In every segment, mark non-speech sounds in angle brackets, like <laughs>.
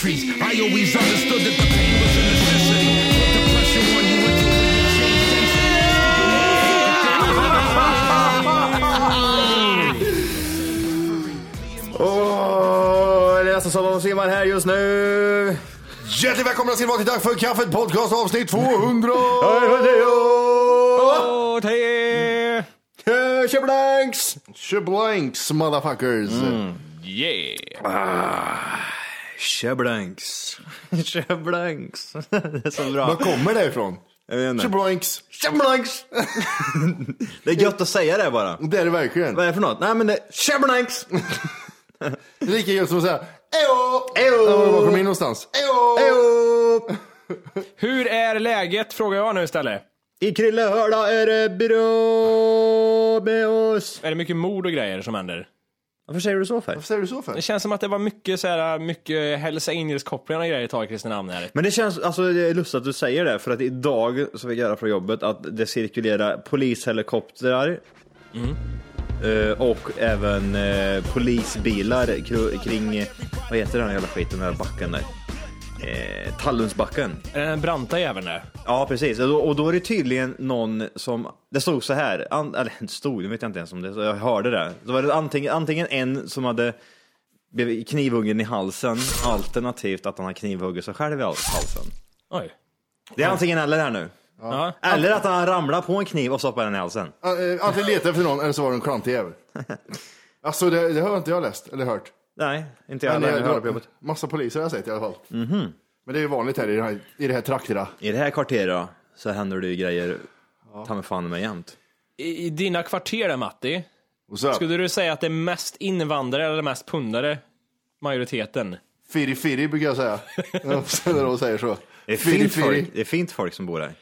Pleasantries. I always understood that the pain was a necessity. Put the pressure on you Åh, det är nästan som att simma här just nu. Hjärtligt välkomna till Vakna Tack för kaffet podcast avsnitt 200! Åh, te! Tjablanks! Shablanks motherfuckers. Yeah! Tjablanks. <laughs> Tjablanks. Det är så bra. Var kommer det ifrån? Jag vet inte. Shablanks. Tjablanks! <laughs> Det är gött att säga det bara. Det är det verkligen. Vad är det för något? Nej men det är tjablanks! <laughs> Det är lika gött som att säga Ejo! Ejo! Var kom in någonstans? Ejo! Ejo! Hur är läget, frågar jag nu istället. I Krillehörda är det bra med oss. Är det mycket mord och grejer som händer? Varför säger du så för? Varför säger du så för? Det känns som att det var mycket, så här, mycket Hells Angels-kopplingar och grejer ett tag i Kristinehamn här. Men det känns, alltså det är lustigt att du säger det, för att idag så fick jag höra från jobbet att det cirkulerar polishelikoptrar eh, och även eh, polisbilar kr- kring, vad heter den jävla skiten, den där backen där? Eh, Tallundsbacken. Är det den branta jäveln där? Ja, precis. Och då, och då är det tydligen någon som, det stod så här, an, eller det stod, det vet jag inte ens om det, jag hörde det. Då var det antingen, antingen en som hade blivit knivhuggen i halsen, alternativt att han har knivhuggit sig själv i halsen. Oj. Det är antingen eller här nu. Ja. Eller att han ramlar på en kniv och stoppar den i halsen. Uh, Antingen letar efter någon eller så var det en klantig jävel. <laughs> Alltså det, det har inte jag läst eller hört. Nej, inte jag Men heller. jag- Jag jobbet. Massa poliser har jag sett i alla fall. Men det är ju vanligt här i det här, i det här trakterna. I det här kvarteret så händer det ju grejer ta mig fan med jämt. I, I dina kvarter där, Matti, skulle du säga att det är mest invandrare eller mest pundare? Majoriteten. Firi firi brukar jag säga. Ja, när de säger så. Det är Firi fint firi. folk, det är fint folk som bor här.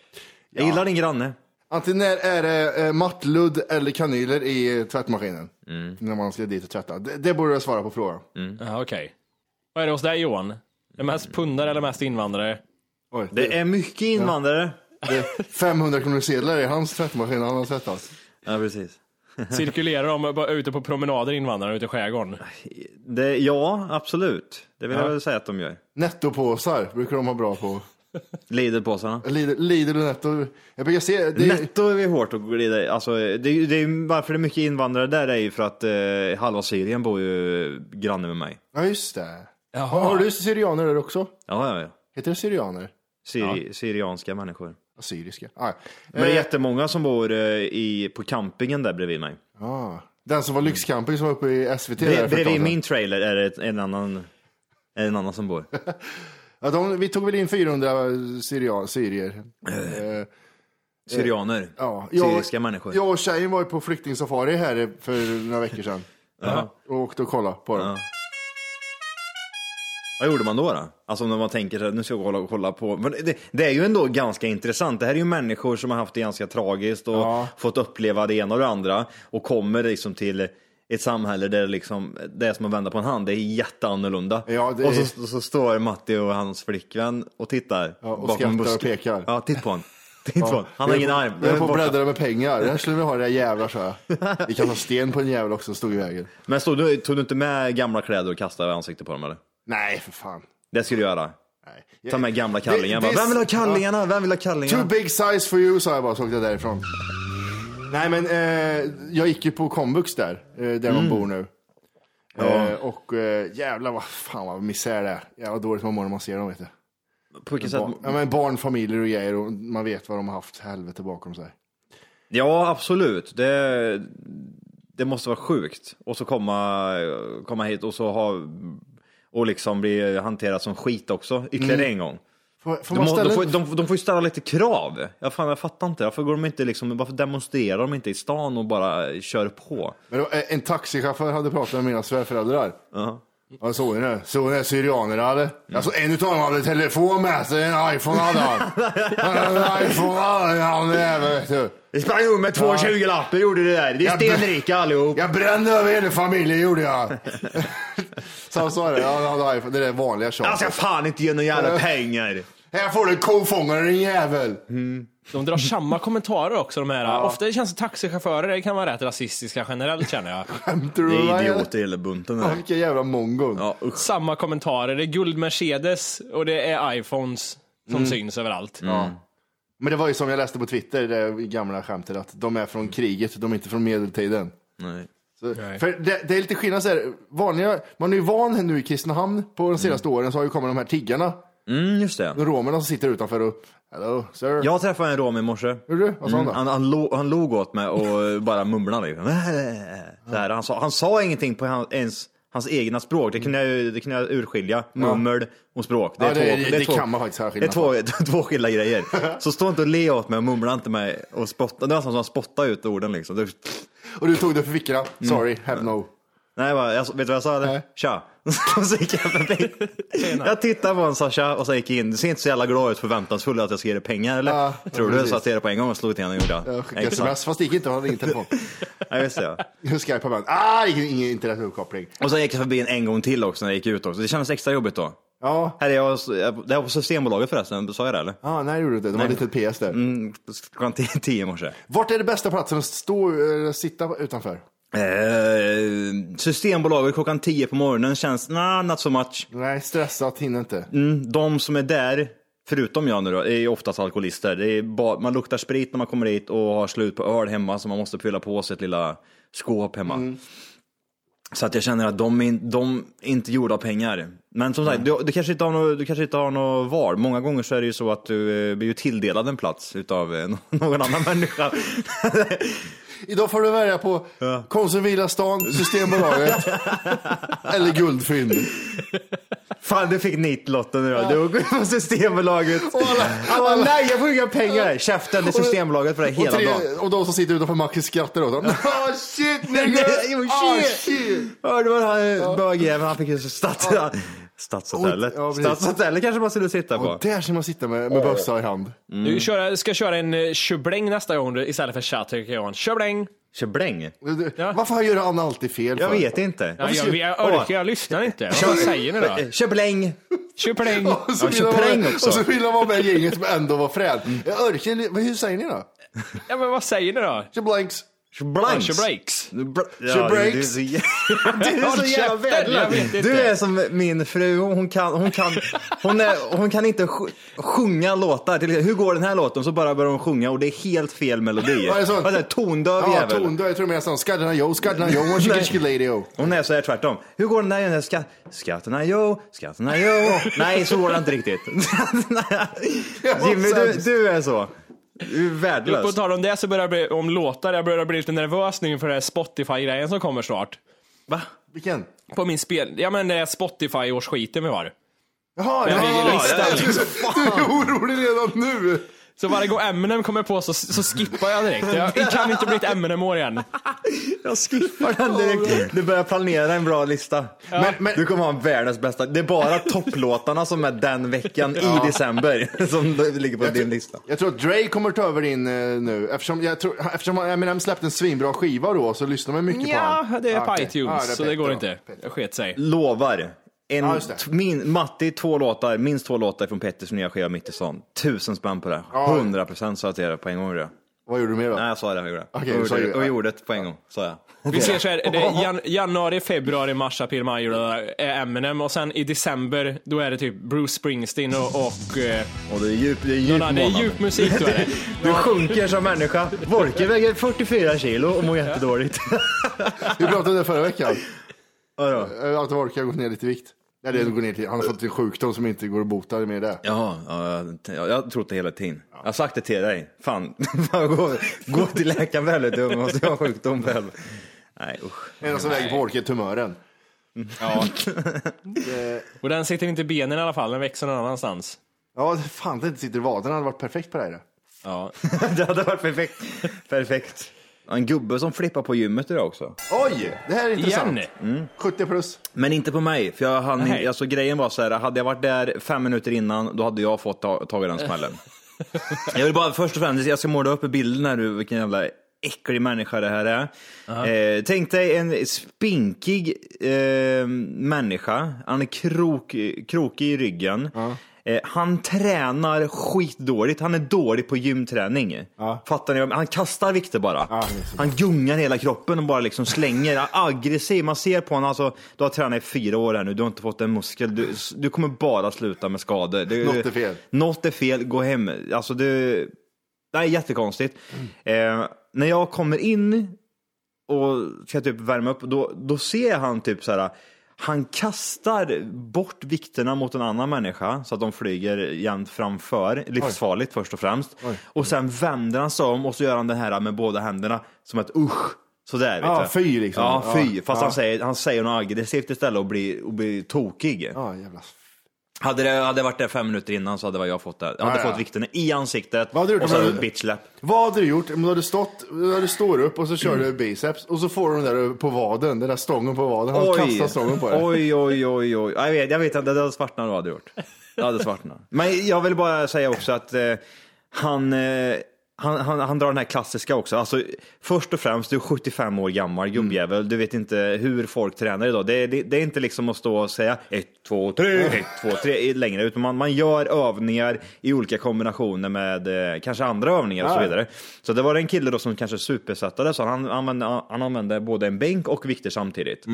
Jag gillar din granne. Antingen är det eh, mattludd eller kanyler i eh, tvättmaskinen. När man ska dit och tvätta. Det, det borde jag svara på frågan. Ja, okej. Vad är det hos dig Johan? Det är mest pundare eller mest invandrare? Oj, Det är mycket invandrare. det är 500 kronor sedlar i hans tvättmaskin han har tvättat. Ja, precis. Cirkulerar de bara ute på promenader invandrare ute i skärgården? Det, ja, absolut. Det vill jag väl säga att de gör. Nettopåsar brukar de ha bra på. Lidl-påsarna. Lidl, Lidl och Netto. Jag brukar se, det, Netto är vi hårt att glida i. alltså, det, är det är varför det är mycket invandrare där är ju för att eh, halva Syrien bor ju granne med mig. ja just det. Har, har du syrianer där också? Ja, ja, ja. Heter det syrianer? Syri, Syrianska människor. Assyriska? Ah, Men det är eh, jättemånga som bor eh, i, på campingen där bredvid mig. ah, den som var lyxcamping som var uppe i SVT Bre, bredvid min trailer är det en annan, är en annan som bor. <laughs> Ja, de, vi tog väl in 400 syrian, syrier. Eh, Syrianer. ja, jag, Syriska människor. Jag och tjejen var ju på flyktingsafari här för några veckor sedan. Ja. Och åkte och kollade på dem. Ja. Vad gjorde man då? då? Alltså när man tänker så här, nu ska jag kolla, kolla på. Men det, det är ju ändå ganska intressant. Det här är ju människor som har haft det ganska tragiskt och Ja. fått uppleva det ena och det andra och kommer liksom till ett samhälle där liksom, det är som att vända på en hand. Det är jätteannorlunda. Ja, det Och så, så står Matti och hans flickvän och tittar. Ja, och bakom skrattar busken. och pekar. Ja, titt på honom. <laughs> Titt på honom. Han har ingen arm. Jag är på att bläddra med pengar. <laughs> Jag skulle vilja ha det jävlar så jag. Vi kan ta sten på en jävel också stod i vägen. Men stod du, tog du inte med gamla kläder och kastade i ansiktet på dem eller? Nej för fan. Det skulle du göra. Nej. Ta med gamla kallingar. Vem vill ha kallingarna? Vem vill ha Too kallingarna? big size for you sa jag bara så åkte jag därifrån. Nej men eh, jag gick ju på komvux där, eh, där de bor nu. Eh, och eh, jävlar vad fan vad misär det är. Jävla dåligt man mår när man ser dem vet du. På vilket sätt? Ja, men barnfamiljer och grejer och man vet vad de har haft helvete bakom sig. Ja, absolut. Det, det måste vara sjukt. Och så komma, komma hit och så ha och liksom bli hanterad som skit också ytterligare en gång. Får, De, ställa de, får, de, de får ju ställa lite krav. Jag, fan, jag fattar inte. Varför, går de inte liksom, varför demonstrerar de inte i stan och bara kör på? Men då, eh, en taxichaufför hade pratat med mina svärföräldrar. Ja. Ja, såg ni det? Såg ni det? Syrianer eller? Alltså en utav dem hade telefon med sig, en iPhone hade han. En iPhone hade han, jävel vet du. Vi sprang upp med två Ja. 20-lappar gjorde det där. Det är stenrika allihop. Jag brände över hela familjen gjorde jag. <laughs> Så han sa det, ja, han hade iPhone, det är det vanliga Jag ska tjatet. fan inte ge några jävla <laughs> pengar. Här får du en kofångare din jävel. De drar samma kommentarer också de här. Ofta känns det taxichaufförer det kan vara rätt rasistiska generellt känner jag. Skämtar du Det är idioter hela bunten. Ja, där. Vilka jävla mongon. Ja. Samma kommentarer. Det är guld Mercedes och det är iPhones som syns överallt. Men det var ju som jag läste på Twitter, det gamla skämtet, att de är från kriget, de är inte från medeltiden. Nej. Så, för det, det är lite skillnad så här, vanliga, man är ju van nu i Kristinehamn på de senaste åren så har ju kommit de här tiggarna, Mm, just det. de romerna som sitter utanför och Hello sir. Jag träffade en rom i morse. Gjorde du? Vad sa han Mm, då? han, han, lo, han log åt mig och <laughs> bara mumlade liksom. Så här, han, sa, han sa ingenting på han, ens hans egna språk. Det kunde jag, det kunde jag urskilja. Mummel och språk. Ja, det- två, det två, kan man faktiskt Det är två, <laughs> två skilda grejer. <laughs> Så stå inte och le åt mig och mumla inte mig och spotta. Det var nästan som att spotta ut orden liksom. Det, Och du tog det för fickorna? Mm. Sorry, have no. Nej, jag, bara, jag, vet du vad jag sa? Eller? Nej. Tja. <laughs> Så gick jag förbi. Jag tittade på honom och sa tja och så gick jag in. Du ser inte så jävla glad ut förväntansfull att jag ska ge dig pengar eller? Ja, Tror du? Så att jag det på en gång och slog till honom gjorde jag. Jag skickade sms, fast det gick inte, han hade ingen telefon. <laughs> Ja, just det. Ja. Skype på Ah, det gick ingen internetuppkoppling. Och så gick jag förbi en, en gång till också när jag gick ut också. Det kändes extra jobbigt då. Ja, Här är jag, det var på Systembolaget förresten, sa jag det eller? ah, nej det gjorde du inte, det var ett litet PS där. Mm, klockan tio, i morse. Vart är det bästa platsen att stå, sitta utanför? Eh, Systembolaget klockan 10 på morgonen känns, nah, not so much. Nej, stressat, hinner inte. Mm, de som är där, förutom jag nu då, är oftast alkoholister. Det är bara, man luktar sprit när man kommer dit och har slut på öl hemma så man måste fylla på sig ett lilla skåp hemma. Så att jag känner att de de är inte gjorda av pengar. Men som sagt, du, du, kanske inte har något, du kanske inte har något val. Många gånger så är det ju så att du eh, blir tilldelad en plats utav eh, <laughs> någon annan människa. <laughs> Idag får du välja på Konsum Villa stan, Systembolaget <laughs> eller Guldfynd. Fan, du fick nitlotten nu då. Du går på Systembolaget. Han bara, nej jag får inga pengar. Käften, det är Systembolaget för det Och, hela tre, dagen. och de som sitter utanför Mackis skrattar åt honom. <laughs> Oh shit nigga! Nej, oh, shit. Hörde vad han bögjäveln, han fick ju stats... Stadshotellet. Ja. Stadshotellet kanske man skulle sitta på. Och där ska man sitta med, med bössa i hand. Du kör, ska köra en uh, tjubläng nästa gång du- istället för tja tycker jag. Tjubläng! Tjubläng? Du, Ja. Varför gör han alltid fel Jag för? vet inte. Ja, jag, jag orkar, jag lyssnar inte. Vad säger ni då? Tjubläng! Tjubläng! Och så, Ja, vill han också. och så vill han vara med i gänget men ändå vara frän. Jag orkar Hur säger ni då? Ja men vad säger ni då? Tjablanks. Tjubreaks! Ja, Tjubreaks. <laughs> du är så jä- du är så Håll jävla värdelös. inte. Du är som min fru, hon kan, hon kan, hon är, hon kan inte sj- sjunga låtar. Till, hur går den här låten? Så bara börjar hon sjunga och det är helt fel melodi. Ja, tondöv Ja, jävel. ton, då jag tror mer sån. Yo, one chicken chicken lady yo. Hon är så här tvärtom. Hur går den där igen? Ska, skatterna jo, skatterna jo. Nej, så går det inte riktigt. <laughs> Jimmy, du, du är så. Du är På värdelös. tal om det så börjar jag bli, om låtar, jag börjar bli lite nervös nu inför det här Spotify-grejen som kommer snart. Va? Vilken? På min spel, ja men det är Spotify-årsskiten vi har. Jaha, ja, fick en lista. Du är orolig redan nu. Så varje gång Eminem kommer på så, så skippar jag direkt. Jag, jag kan inte bli ett Eminem-år igen. Jag skippar den direkt. Du börjar planera en bra lista. Men, men, Du kommer ha världens bästa. Det är bara topplåtarna som är den veckan i december <laughs> som ligger på din lista. jag tror att Dre kommer ta över din eh, nu. Eftersom, jag tror, eftersom Eminem släppte en svinbra skiva då så lyssnar man mycket på Ja, honom. det är Ah, på okej. iTunes, Ah, är så det går inte. Jag sket sig. Lovar. En, Ja, det. min, Matti, två låtar, minst två låtar från Petters nya skiva Mitt i stan. Tusen spänn på det. Ja. 100 procent sa jag till er på en gång. Det. Vad gjorde du mer då? Nej, jag sa det. Jag gjorde. Okej, och, du sa det. och gjorde det på en gång, sa jag. Vi ser så här, det är <laughs> jan januari, februari, mars, april, maj då är Eminem och sen i december då är det typ Bruce Springsteen och, och eh, Och det är djup, det är djup någon det är djup musik då är det. <laughs> Du sjunker som människa. Volke väger 44 kilo och mår jättedåligt. Vi pratade om det förra veckan. <laughs> Vadå? Eh, Att Volker har gått ner lite i vikt. Eller går ner till, han har fått en sjukdom som inte går att bota med det. Jaha, ja, jag, jag, jag har trott det hela tiden. Jag har sagt det till dig. Fan, <laughs> fan gå, gå till läkaren väldigt du måste ha sjukdom själv. Nej usch. Det enda som väger på Volker är tumören. Ja. Och den sitter inte i benen i alla fall, den växer någon annanstans. Ja, det- fan det inte sitter i vaderna hade varit perfekt på det här. Ja. <laughs> Det hade varit perfekt. Perfekt. En gubbe som flippar på gymmet idag också. Oj, det här är intressant. Igen? 70 plus. Men inte på mig, för jag hann, Nej. alltså grejen var så här, hade jag varit där fem minuter innan, då hade jag fått ta, tag i den smällen. <laughs> jag vill bara först och främst, jag ska måla upp bilden här nu, vilken jävla äcklig människa det här är. Eh, tänk dig en spinkig eh, människa, han är krok, krokig i ryggen. Eh, han tränar skitdåligt, han är dålig på gymträning. Fattar ni? Han kastar vikter bara. han gungar hela kroppen och bara liksom slänger. Aggressiv, man ser på honom, alltså, du har tränat i fyra år här nu, du har inte fått en muskel. Du, du kommer bara sluta med skador. Du, Något är fel. Något är fel, gå hem. Alltså du, det är jättekonstigt. Eh, när jag kommer in och ska typ värma upp, då, då ser han typ så här. Han kastar bort vikterna mot en annan människa så att de flyger jämnt framför. Livsfarligt först och främst. Och sen vänder han sig om och så gör han det här med båda händerna som ett usch. Sådär vet Ja, du. fy liksom. Ja, fy. Ja, Fast ja. Han, säger, han säger något aggressivt istället och blir, och blir tokig. Ja, jävla. Hade det hade varit där fem minuter innan så hade jag fått det. Jag hade Ja, ja. fått vikterna i ansiktet Vad hade du gjort och så du- bitch slap. Vad hade du gjort om du hade stått, du står upp och så kör du biceps och så får du den där på vaden, den där stången på vaden. Han kastar stången på dig. oj, oj, oj, oj. Jag vet, jag vet inte, det hade svartnat vad jag hade gjort. Det hade svartnat. Men jag vill bara säga också att eh, han, eh, han, han, han drar den här klassiska också. Alltså, först och främst, du är 75 år gammal gubbjävel. Du vet inte hur folk tränar idag. Det, är- det, det är inte liksom att stå och säga 1, 2, 3, 1, 2, 3 längre. Utan man, man gör övningar i olika kombinationer med eh, kanske andra övningar och så vidare. Så det var en kille då som kanske supersattade, så han använde, han använde både en bänk och vikter samtidigt.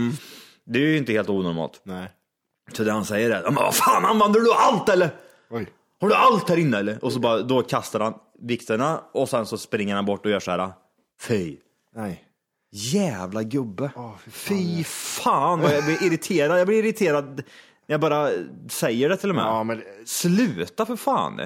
Det är ju inte helt onormalt. Nej. Så det han säger är, men vad fan använder du allt eller? Oj. Har du allt här inne eller? Och så bara, då kastar han vikterna och sen så springer han bort och gör så här. Fy. Nej. Jävla gubbe. fy fan, fy fan vad jag blir irriterad. Jag blir irriterad när jag bara säger det till och med. Ja, men Sluta för fan.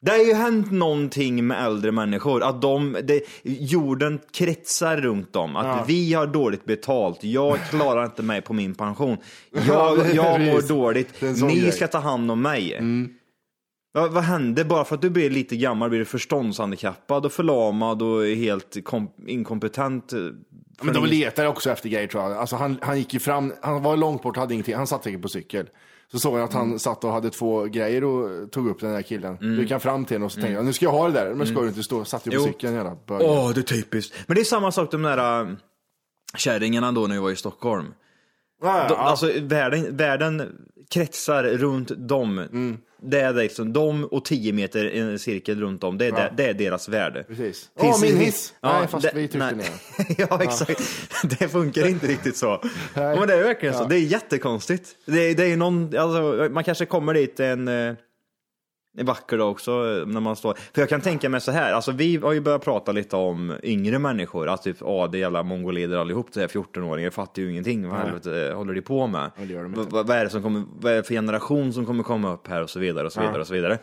Det har ju hänt någonting med äldre människor, att de, det, jorden kretsar runt dem, att vi har dåligt betalt, jag klarar inte mig på min pension, jag, <laughs> jag mår dåligt, ni grej. Mm. ska ta hand om mig. Vad, vad händer bara för att du blir lite gammal blir du förståndshandikappad och förlamad och helt kom, inkompetent? eh, Men de letar också efter grejer tror jag. Alltså han, han gick ju fram, han var långt bort, hade ingenting, han satt säkert på cykel. Så såg jag att han satt och hade två grejer och tog upp den där killen. Mm. Du kan fram till honom och så tänkte jag, nu ska jag ha det där. Men ska du inte stå, satt ju på Jo. cykeln jävla bög. Åh, det är typiskt. Men det är samma sak de där äh, kärringarna då när vi var i Stockholm. Ja, De, ja. Alltså världen, världen kretsar runt dem. Mm. Det är liksom de och 10 meter i en cirkel runt om. Det är, det, det är deras värde. Precis. Åh, min det- hiss! nej, fast vi tryckte ner. <laughs> ja, exakt. Det funkar inte riktigt så. Ja, Men det är verkligen så. Det är jättekonstigt. Det, är- det är någon, alltså, man kanske kommer dit en, eh, en vacker dag också eh, när man står. För jag kan tänka mig så här, alltså vi har ju börjat prata lite om yngre människor, att typ, ja det är jävla mongolider allihop, det här 14-åringar fattar ju ingenting, vad helvete håller de på med? de vad, är det som kommer, vad är det för generation som kommer komma upp här och så vidare och så vidare och så vidare.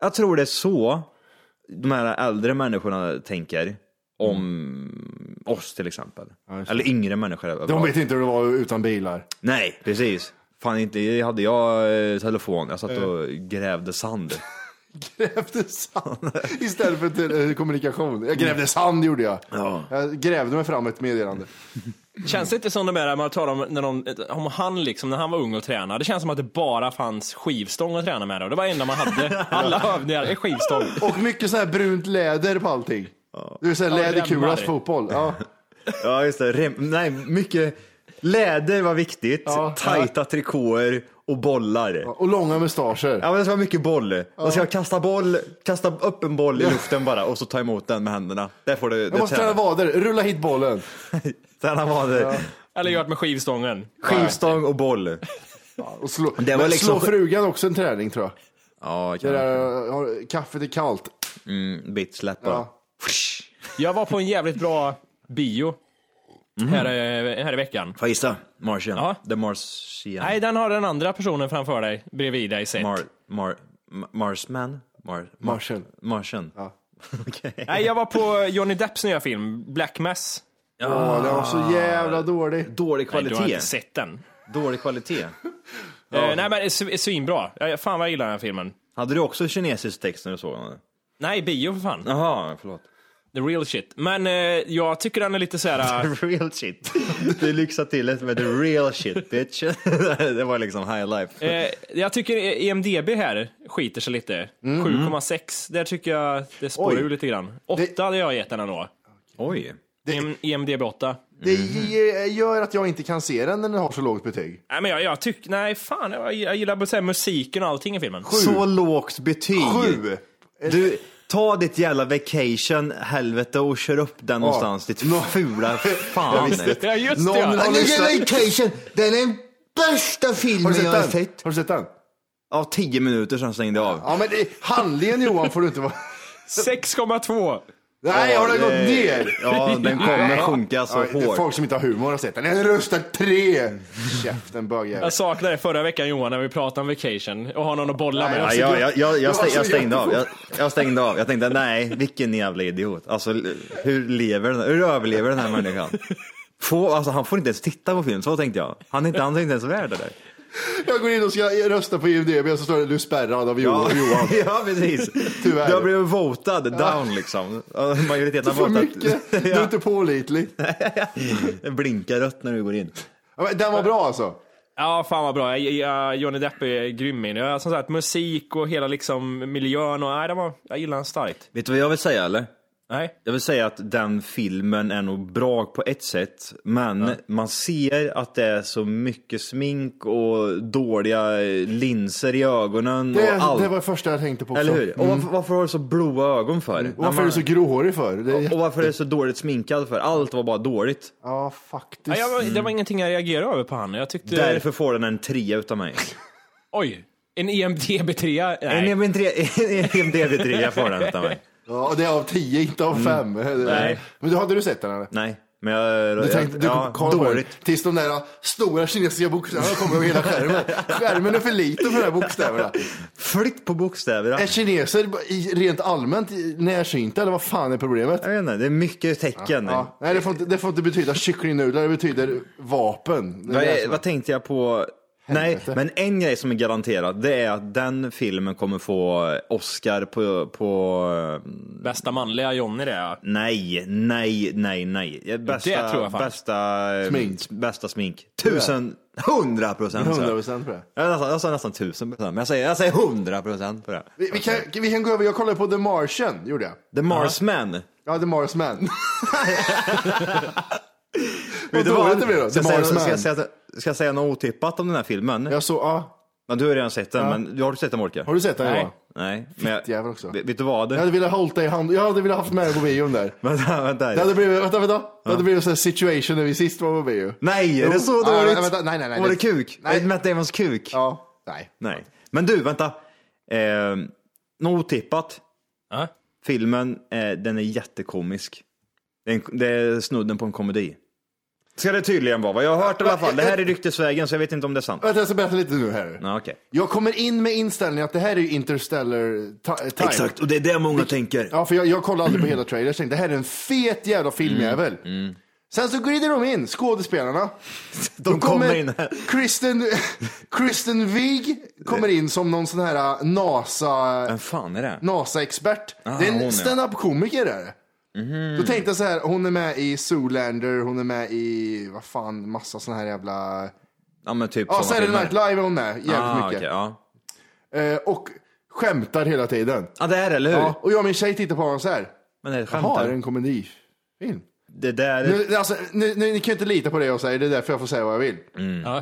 Jag tror det är så de här äldre människorna tänker om oss till exempel. Eller yngre människor De vet inte hur det var utan bilar. Nej, precis. Fan inte hade jag eh, telefon, jag satt och grävde sand. <laughs> Grävde sand istället för te- kommunikation. Jag grävde sand gjorde jag. Ja. Jag grävde mig fram ett meddelande. Känns det inte som de där man talar om, när de, om han liksom, när han var ung och tränade, det känns som att det bara fanns skivstång att träna med då. Det var det enda man hade. <laughs> Alla övningar är skivstång. Och mycket så här brunt läder på allting. Du är så här Ja, läderkulas remmar. fotboll. Ja. <laughs> Ja, just det. Rem, nej, mycket läder var viktigt. Ja. Tajta trikåer och bollar. Och långa mustascher. Ja men det ska vara mycket boll. Och ska kasta boll, kasta upp en boll i luften bara och så ta emot den med händerna. Där får du, Jag det måste träna vader, rulla hit bollen. <laughs> Träna vader. Eller gjort med skivstången. Skivstång och boll. Och slå, Det var liksom- slå frugan också en träning tror jag. Ja, Det där, kaffet är kallt. mm, bit släppa. Ja. Jag var på en jävligt bra bio Mhm. här, eh, här i veckan. Får jag gissa? Martian. Ja. The Martian. Nej, den har den andra personen framför dig, bredvid dig sett. Mar, Mar, Ma- Marsman? Mar, Martian. Martian. Ja. <laughs> Okej. Nej, jag var på Johnny Depps nya film, Black Mass. Åh, den var så jävla dålig. Dålig Nej, du har kvalitet. inte sett den. Dålig kvalitet. <laughs> Eh, nej, men det är sv- svinbra. Jag, fan vad jag gillar den här filmen. Hade du också kinesisk text när du såg den? Nej, bio för fan. Jaha, förlåt. The real shit. Men eh, jag tycker den är lite så här... <laughs> The real shit. Du lyxade till det med the real shit bitch. <laughs> det var liksom high life. Eh, jag tycker EMDB här skiter sig lite. 7,6. Där tycker jag det spårar ur lite grann. 8 hade jag gett den ändå. Oj. EM, EMDB 8. Det gör att jag inte kan se den när den har så lågt betyg. Nej, men jag, jag tycker... Nej, fan. Jag, jag gillar här musiken och allting i filmen. Så lågt betyg. Sju! Du, ta ditt jävla vacation, helvete, och kör upp den någonstans. Ditt fula <laughs> fan. Ja, just Någon det. har Ja. lyssnat- vacation, den är den bästa Har filmen du sett den? Har du sett den? Av tio minuter sedan stängde jag av. Ja men det, handlingen Johan får du inte vara... 6,2. Nej, har den gått ner? Ja, den kommer sjunka så Ja, det är hårt. folk som inte har humor har sett den. Jag röstar tre! Käften bögjävel. Jag saknade det förra veckan Johan när vi pratade om vacation och har någon att bolla Nej, med. alltså, Ja, jag, jag, jag, stäng, jag stängde av. Jag, jag stängde av. Jag tänkte, nej, vilken jävla idiot. Alltså, hur lever den, hur överlever den här människan? Få, alltså, han får inte ens titta på film, så tänkte jag. Han är inte, han är inte ens värd det där. Jag går in och ska rösta på IMDB och så står det du är spärrad av Johan. Johan. <laughs> ja precis. Tyvärr. Du har blivit votad down liksom. Ja, Majoriteten För har votat. mycket. <laughs> Du är inte pålitlig. <laughs> Det blinkar rött när du går in. Ja, men Den var bra alltså. Ja, fan vad bra. Johnny Depp är grym i den. Jag- Som sagt, musik och hela liksom miljön och nej, var, jag gillar den starkt. Vet du vad jag vill säga eller? Nej. Jag vill säga att den filmen är nog bra på ett sätt, men man ser att det är så mycket smink och dåliga linser i ögonen Det, och allt. det var det första jag tänkte på också. Eller hur? Och varför, varför har du så blåa ögon för? Och varför är du så gråhårig för? Det är... Och varför är du så dåligt sminkad för? Allt var bara dåligt. Ja, faktiskt. Ja, jag, var- det var ingenting jag reagerade över på han. Jag tyckte... Därför får den en trea utav mig. Oj. En E EMDB-3? En Nej. IMDB-trea får den utav mig. Ja, och det är av tio, inte av fem. Nej. Men du, hade du sett den eller? Nej, men jag... Du tänkte, du ja, kollade på den tills de där stora kinesiska bokstäverna kommer över hela skärmen. Skärmen är för liten för de här bokstäverna. Flytt på bokstäverna. Är kineser rent allmänt närsynta eller vad fan är problemet? Jag vet inte, det är mycket tecken. Ja. Nej, det får, inte, det får inte betyda kycklingnudlar, det betyder vapen. Det Vad, är- vad tänkte jag på? Helvete. Nej, men en grej som är garanterad, det är att den filmen kommer få Oscar på, på Bästa manliga Johnny det, ja. nej, nej, nej, nej. Bästa, Det tror jag fan. bästa eh, Smink. Bästa smink. Tusen, hundra procent. 100 procent på det. Jag, nästan, jag sa nästan tusen procent, men jag säger, jag säger hundra procent på det. Vi, vi, kan, vi kan gå över, jag kollade på The Martian, gjorde jag. The Marsman. Ja, The Marsman. <laughs> Du dåligt det blir då. The Marsman. Ska, jag säga, något otippat om den här filmen? Jag så, ja. Ja, du har redan sett den, men du har du sett den Morke? Har du sett den Nej. Johan? Nej. Men jag, Jävel också. vet, vet du vad? Jag hade velat hålla dig i hand. Jag hade velat haft med dig på bion där. <laughs> Vänta, vänta. Det hade blivit, vänta, vänta. Det hade blivit en sån här situation när vi sist var på bio. Nej, är det så Jo. dåligt? Ja, vänta, nej, nej, nej. Var det Det- kuk? Nej. Är det Matt Damons kuk? Ja, nej. Nej. Men du, vänta. Eh, något otippat. ja. Filmen, eh, den är jättekomisk. Det är, en, det är snudden på en komedi. Ska det tydligen vara, vad jag har hört i alla fall. Det här är ryktesvägen, så jag vet inte om det är sant. Vänta, jag ska berätta lite nu här. Ja, okej. Jag kommer in med inställningen att det här är ju interstellar ti- time. Exakt, och det är det många tänker. Ja, för jag, jag kollade aldrig på hela trailern. Jag tänkte det här är en fet jävla filmjävel. Mm, Sen så glider de in, skådespelarna. <laughs> De kommer in här. Kristen, <laughs> Kristen Wiig kommer in som någon sån här NASA... Vem fan är det? NASA-expert. det är en stand-up-komiker är det. Mhm. Då tänkte jag så här, hon är med i Zoolander, hon är med i, vad fan, massa såna här jävla... Ja, men typ Ja, Saturday. Night Live är hon med jävligt ah, mycket. okej, ja. Eh, och skämtar hela tiden. ja, det är det, eller hur? Ja, och jag och min tjej tittar på honom så här. Men det är Jaha, skämtar. är det en komedifilm? Det där... Nu, alltså, ni, ni, ni kan ju inte lita på det jag säger, det är därför jag får säga vad jag vill. Ja.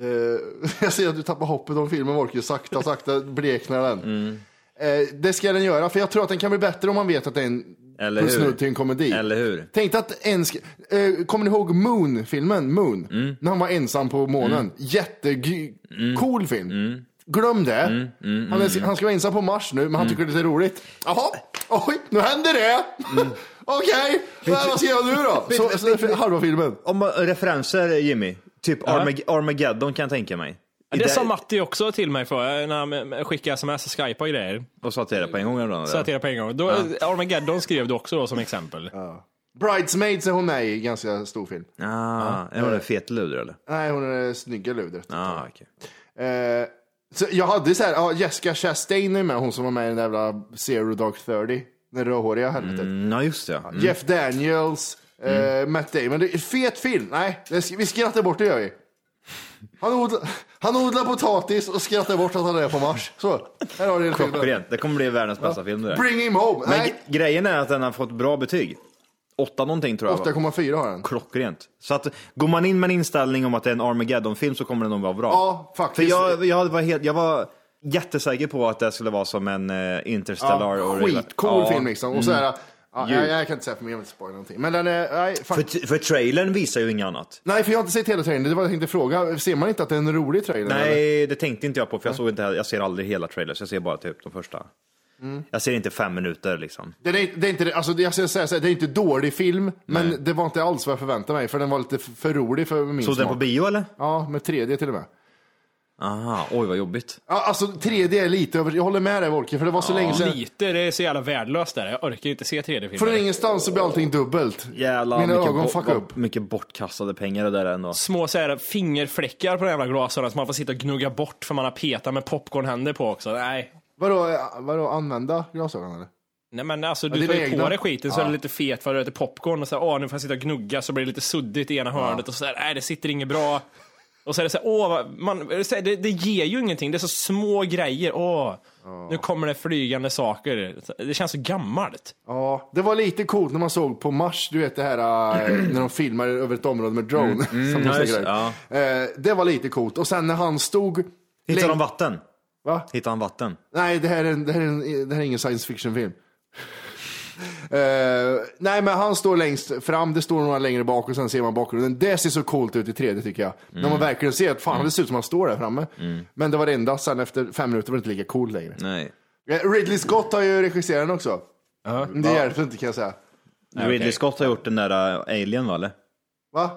Eh, <laughs> jag ser att du tappar hoppet om filmen Wolke, sakta, sakta bleknar den. Mm. Eh, det ska den göra, för jag tror att den kan bli bättre om man vet att det är en Eller snudd till en komedi. Eller hur? Tänk att en eh, kommer ni ihåg Moon-filmen? Moon? Mm. När han var ensam på månen. Jättecool film. Mm. Glöm det. Han, är, han ska vara ensam på Mars nu, men han tycker det är roligt. Jaha, oj, nu händer det! <laughs> Okej, vad vad ska jag nu då? Så, så, halva filmen. Om man- referenser Jimmy, typ Armag- Armageddon kan jag tänka mig. Det Där- sa Matti också till mig för när han skickade sms och skype och grejer. Och sa till det på en gång eller? Så att det är på en gång. Då, Armageddon skrev du också då som exempel. Bridesmaids är hon med i, ganska stor film. Ah, är hon en fet luder eller? Nej, hon är det snygga ludret. Ah, okej. Eh, så jag hade så här, ja, Jessica Chastain är med, hon som var med i den där jävla Zero Dark Thirty. Den rödhåriga helvetet. Mm, ja, just det. Mm. Jeff Daniels, eh, Matt Damon. Det är en fet film. Nej, vi skrattar bort det gör vi. Han odlar, han odlar potatis och skrattar bort att han är på Mars. Så, här har den filmen. Klockrent. Det kommer bli världens bästa film det där. Bring him home. Men Nej, grejen är att den har fått bra betyg. Åtta någonting tror jag. va? 8,4 har den. Klockrent. Så att går man in med en inställning om att det är en Armageddon-film så kommer den nog vara bra. Ja, faktiskt. För jag, jag, var helt, jag var jättesäker på att det skulle vara som en uh, Interstellar. Och skitcool Ja. Mm. film liksom. Och så här, ja, jag, jag kan inte säga för jag vill inte spoila någonting. Men den är, nej. För, för trailern visar ju inget annat. nej, för jag har inte sett hela trailern. Det var jag tänkte fråga. Ser man inte att det är en rolig trailer? eller? Nej, det tänkte inte jag på för jag såg inte, jag ser aldrig hela trailers, jag ser bara typ de första. Mm. Jag ser inte fem minuter liksom. Det är, det är inte, alltså, jag ska säga så här, det är inte dålig film, men det var inte alls vad jag förväntade mig, för den var lite för rolig för min Såg den på bio eller? Ja, med 3D till och med. Aha, oj vad jobbigt. Ja, alltså 3D är lite över, jag håller med dig Wolke, för det var så länge sedan. Lite, det är så jävla värdelöst där. Jag orkar inte se 3D-filmer. Från ingenstans så blir allting dubbelt. Jävlar Mina mycket, ögon bo- fuck bo- upp. mycket bortkastade pengar det där ändå. Små så här, fingerfläckar på de jävla glasögonen som man får sitta och gnugga bort för man har petat med popcornhänder på också. Nej. Vadå, eh, vadå använda glasögon eller? Nej men alltså Ja, du dina tar ju egna. på dig skiten så är det lite fet för att du äter popcorn och så här, åh nu får jag sitta och gnugga så blir det lite suddigt i ena hörnet och så här, nej det sitter inget bra. Och så är det så här, åh, man, det, det, ger ju ingenting, det är så små grejer, åh, nu kommer det flygande saker. Det känns så gammalt. Ja, det var lite coolt när man såg på Mars, du vet det här äh, när de filmar över ett område med drone. <laughs> som de ja, just säger. det, Eh, det var lite coolt. Och sen när han stod... Hittar läng- de vatten? Va? Hittar han vatten? Nej, det här är, det här är, det här är ingen science fiction-film. Eh, nej, men han står längst fram, det står några längre bak och sen ser man bakgrunden. Det ser så coolt ut i 3D tycker jag. När man verkligen ser att fan, det ser ut som han står där framme. Men det var det enda, sen efter fem minuter var det inte lika coolt längre. Nej. Eh, Ridley Scott har ju regisserat den också. Det hjälper inte kan jag säga. Ridley Scott har gjort den där uh, Alien va eller? Va?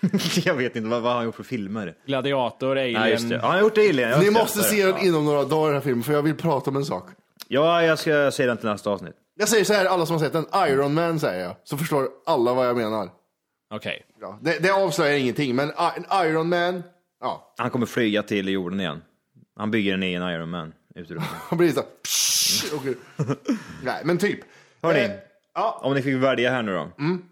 <laughs> jag vet inte, vad, vad har han gjort för filmer? Gladiator, Alien. Nej just det, Ja, han har gjort Alien. Ni måste se den inom några dagar den här filmen, för jag vill prata om en sak. Ja, jag ska se den till nästa avsnitt. Jag säger så här, alla som har sett den, Iron Man säger jag, så förstår alla vad jag menar. Okej. Ja, det, det avslöjar ingenting, men I- en Iron Man, ja, Han kommer flyga till jorden igen. Han bygger en egen Iron Man ut rymden. <laughs> han blir så här, psh, åker. Nej, men typ. Hörni, Eh, ja, om ni fick välja här nu då.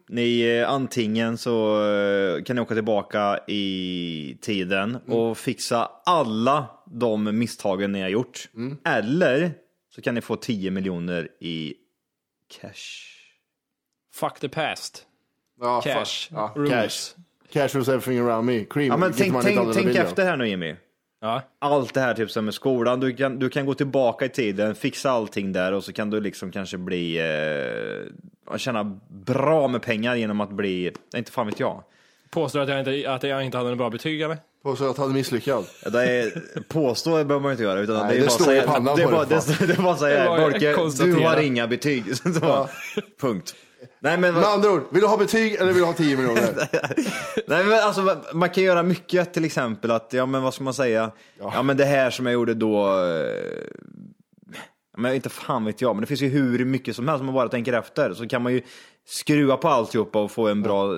Ni, eh, antingen så eh, kan ni åka tillbaka i tiden och fixa alla de misstagen ni har gjort. Eller så kan ni få 10 miljoner i cash. Fuck the past. ja, Cash. fuck. Ja, Rumors. cash. Cash was everything around me. Cream. Ja, men tänk, tänk, tänk efter här nu Jimmy. Ja. Allt det här typ som med skolan, du kan, du kan gå tillbaka i tiden, fixa allting där och så kan du liksom kanske bli, eh, tjäna bra med pengar genom att bli, inte fan vet jag. Påstår att jag inte, att jag inte hade en bra betyg eller? Påstår att han är misslyckad. Det är, påstå behöver man inte göra utan Nej, det är det bara står säga, i pannan det är på bara, det, det, är bara att säga, du har inga betyg. <laughs> Så bara, Punkt. Nej men, Med andra ord, vill du ha betyg eller vill du ha 10 miljoner? <laughs> nej men alltså man kan göra mycket till exempel att, ja men vad ska man säga, ja, men det här som jag gjorde då, eh, men inte fan vet jag, men det finns ju hur mycket som helst om man bara tänker efter. Så kan man ju skruva på alltihopa och få en bra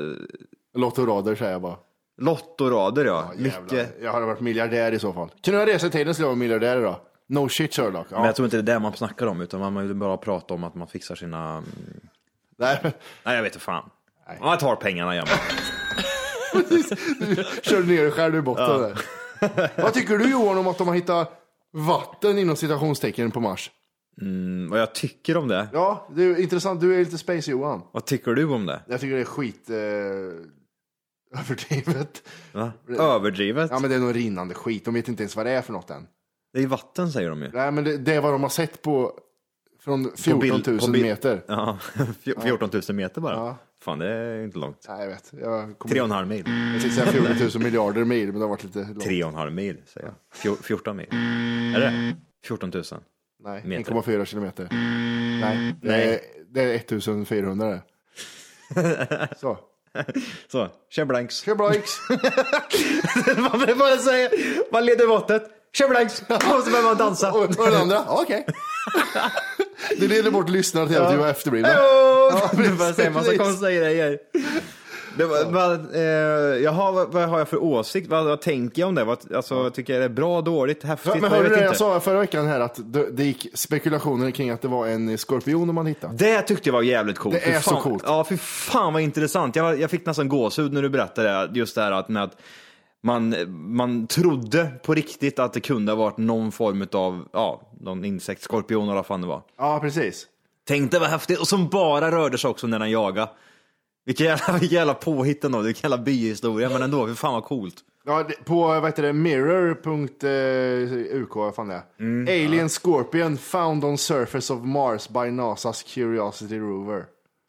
Lottorader säger jag bara. lottorader ja. Jävlar, mycket. Jag hade varit miljardär i så fall. Kunde jag resa i tiden skulle jag vara miljardär idag. No shit Sherlock. Ja. Men jag tror inte det är det man snackar om, utan man vill bara prata om att man fixar sina mm, Nej, Nej, jag vet inte fan. Man tar pengarna igen. <laughs> kör ner dig själv i botten där. Vad tycker du Johan om att de har hittat vatten inom citationstecken på Mars? Vad jag tycker om det? Ja, det är intressant. Du är lite space Johan. Vad tycker du om det? Jag tycker det är skit... Eh... <laughs> Överdrivet. Va? Överdrivet? Ja men det är nog rinnande skit. De vet inte ens vad det är för något än. Det är vatten säger de ju. Nej men det, det är vad de har sett på från 14 000 bild- på bild- meter. Ja, fj- 14 000 meter bara. Ja. Fan, det är inte långt. Nej jag vet. Jag kommer- Tre och en halv mil. Jag tänkte säga 14 000 miljarder mil men det har varit lite långt. Tre och en halv mil, säger jag. Fjor- 14 mil. Är det? 14 000. Nej, meter. 1,4 kilometer. Nej, det Nej. är, det är 1400 det. <laughs> Så. Så, tjablanks. Kör X. Man vill bara säga, man leder måttet. Tjablanks! Och <laughs> så börjar man dansa. Och, och den andra, okej. <laughs> Det leder bort lyssnarna till att vi var efterblivna. Ja, du bara säger massa konstiga grejer. Det var, vad, eh, jaha, vad, vad har jag för åsikt? Vad, vad tänker jag om det? Vad, alltså, tycker jag det är bra, dåligt, häftigt? Men hörde du det jag sa förra veckan här att det, det gick spekulationer kring att det var en skorpion man hittade. Det tyckte jag var jävligt coolt. Det är så fan, coolt. Ja, för fan vad intressant. Jag, jag fick nästan gåshud när du berättade det, just det här att, med att man, man trodde på riktigt att det kunde ha varit någon form av, ja, någon insekt, skorpion eller vad fan det var. Ja, precis. Tänkte vad häftigt, och som bara rörde sig också när den jagade. Vilken jävla, <laughs> vilken jävla påhitt ändå, vilken jävla byhistoria, men ändå, fy fan vad coolt. Ja, det- på vad heter det, mirror.uk, vad fan det är. Mm. Alien Scorpion found on surface of Mars by NASA's Curiosity rover.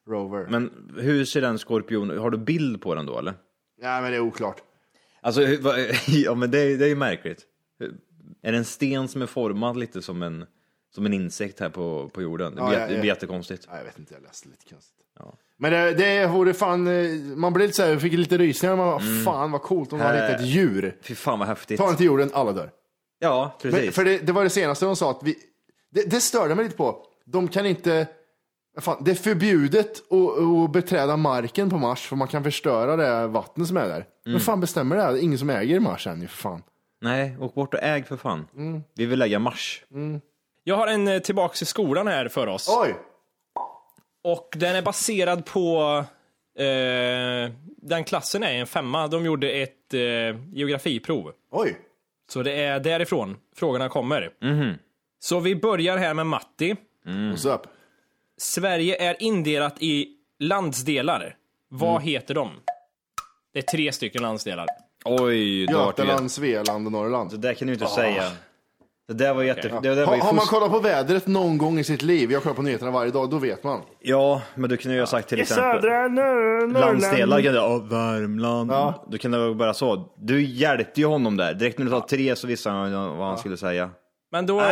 rover. Men hur ser den skorpion Har du bild på den då eller? Ja, men det är oklart. Alltså, hur- vad- <laughs> ja men det, är- det är ju märkligt. Hur- Är det en sten som är formad lite som en, som en insekt här på, på jorden? Det Ja, blir, ja, jätte- det ja. blir jättekonstigt. Ja, jag vet inte, jag läste lite konstigt. Men det, det vore fan, eh, man blev lite såhär, fick lite rysningar. Man bara, Mm. fan vad coolt om man hittat ett djur. Fy fan vad häftigt. Ta den till jorden, alla dör. Ja, Men, precis. för det, det var det senaste de sa att vi, det, det störde mig lite på. De kan inte, fan, det är förbjudet att, att beträda marken på Mars för man kan förstöra det vatten som är där. Mm. Men fan bestämmer det? här? Ingen som äger Mars än ju för fan. Nej, åk bort och äg för fan. Mm. Vi vill lägga mars. Jag har en eh, tillbaks i skolan här för oss. Oj! Och den är baserad på eh, den klassen är en femma. De gjorde ett eh, geografiprov. Oj! Så det är därifrån frågorna kommer. Så vi börjar här med Matti. What's up? Sverige är indelat i landsdelar. Vad heter de? Det är tre stycken landsdelar. Oj, Götaland, Svealand och Norrland. Det där kan du inte säga. Det där var jätte... Det där var Har, ju har man fusk. kollat på vädret någon gång i sitt liv, jag kollar på nyheterna varje dag, då vet man. Ja, men du kunde ju ha sagt till exempel... Landsdelar kan du ja, Värmland. Ja. Du kunde väl bara så. Du hjälpte ju honom där. Direkt när du sa tre så visste han vad han skulle säga. Men då,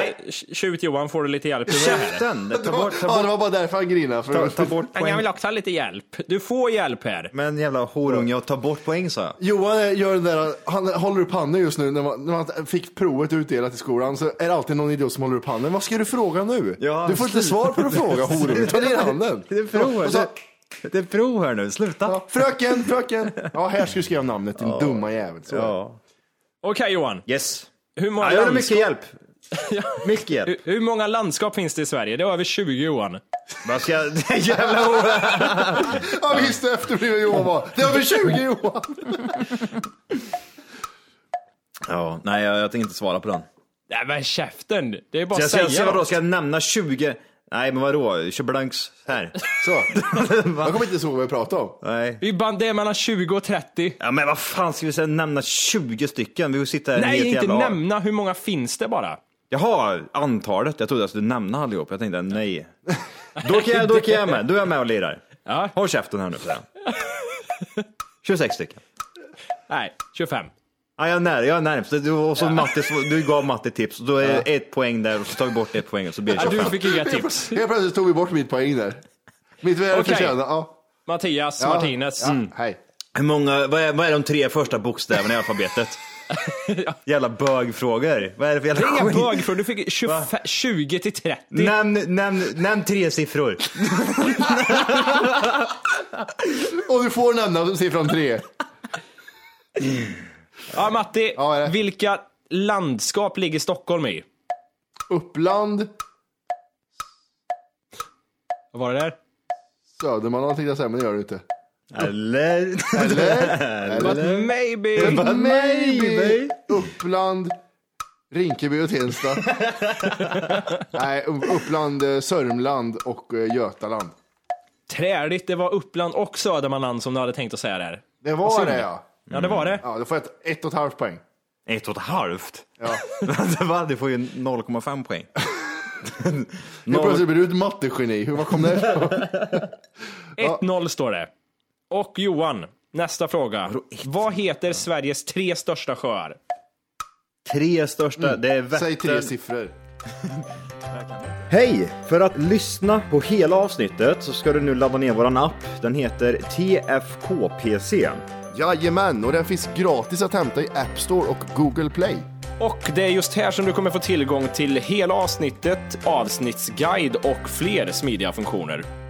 Tjut-Johan, får du lite hjälp. det. Käften! Ta Det var, bort, ta ja, det bort, var bara därför han grinade. För ta, ta bort Men poäng. jag vill också ha lite hjälp. Du får hjälp här. Men jävla horunge och ta bort poäng sa jag. Johan gör den där, han håller upp handen just nu när man, när man fick provet utdelat i skolan så är det alltid någon idiot som håller upp handen. Vad ska du fråga nu? Ja, du får inte svar på din <laughs> fråga horunge, ta ner handen. Det är prov, så, det, det är prov här nu, sluta. ja, fröken, fröken. Ja, här ska du skriva namnet din dumma jävel. Ja. Okej Johan. Yes. Hur många, Ja, jag har mycket hjälp. Mycket hur, hur många landskap finns det i Sverige? Det är över 20 Johan. Vad ska jag... <laughs> <laughs> Det är jävla hora. Ja, visst efterbliven Johan var. Det är över 20 Johan. Ja, nej jag, jag tänker inte svara på den. Nej men käften. Det är bara att jag, ska, säga. vadå, ska jag nämna 20? Nej men vadå, Tjoblanks här. Så. <laughs> Jag kommer inte ihåg vad vi pratade om. Nej. Vi band, det är mellan 20 och 30. Ja men vad fan ska vi säga, nämna 20 stycken? Vi sitta här Nej, helt inte jävla... nämna. Hur många finns det bara? Jaha, antalet. Jag trodde jag skulle nämna allihop. Jag tänkte nej. <laughs> Då kan jag, då kan jag med. Då är jag med och lirar. Ja. Håll käften här nu för 26 stycken. Nej, 25. Ja, jag är nära, jag är närmst. Du, och så Matte, du gav Matte tips. Och då är det ett poäng där och så tar vi bort ett poäng och så blir det Ja, 25. du fick inga tips. <laughs> Helt plötsligt tog vi bort mitt poäng där. Mitt väl Okej. förtjänade. Ja. Mattias Ja. Martinez. Ja, hej. Hur många, vad är, vad är de tre första bokstäverna i alfabetet? <laughs> Jävla bögfrågor. Vad är det för jävla Det är inga skit? bögfrågor. Du fick 25, 20 till 30. Nämn, nämn, nämn tre siffror. <laughs> Och du får nämna siffran tre. Ja, Matti. Ja, det? vilka landskap ligger Stockholm i? Uppland, Vad var det där? Södermanland tänkte jag säga, men det gör du inte. Eller? Eller? But maybe. Maybe. Uppland, Rinkeby och Tensta. <laughs> Nej, Uppland, eh, Sörmland och eh, Götaland. Träligt, det var Uppland och Södermanland som du hade tänkt att säga där. Det var det ja. Ja, det var det. Ja, då får jag ett, ett och ett halvt poäng. Ett och ett halvt? Ja. <laughs> Du får ju 0,5 poäng. Nu plötsligt blir du ett mattegeni. Hur vad kom det ifrån? <laughs> 1-0 står det. Och Johan, nästa fråga. Vad heter Sveriges tre största sjöar? Tre största, det är Säg tre Vättern. siffror. <laughs> Hej! För att lyssna på hela avsnittet så ska du nu ladda ner våran app. Den heter TFKPC. Jajamän, och den finns gratis att hämta i App Store och Google Play. Och det är just här som du kommer få tillgång till hela avsnittet, avsnittsguide och fler smidiga funktioner.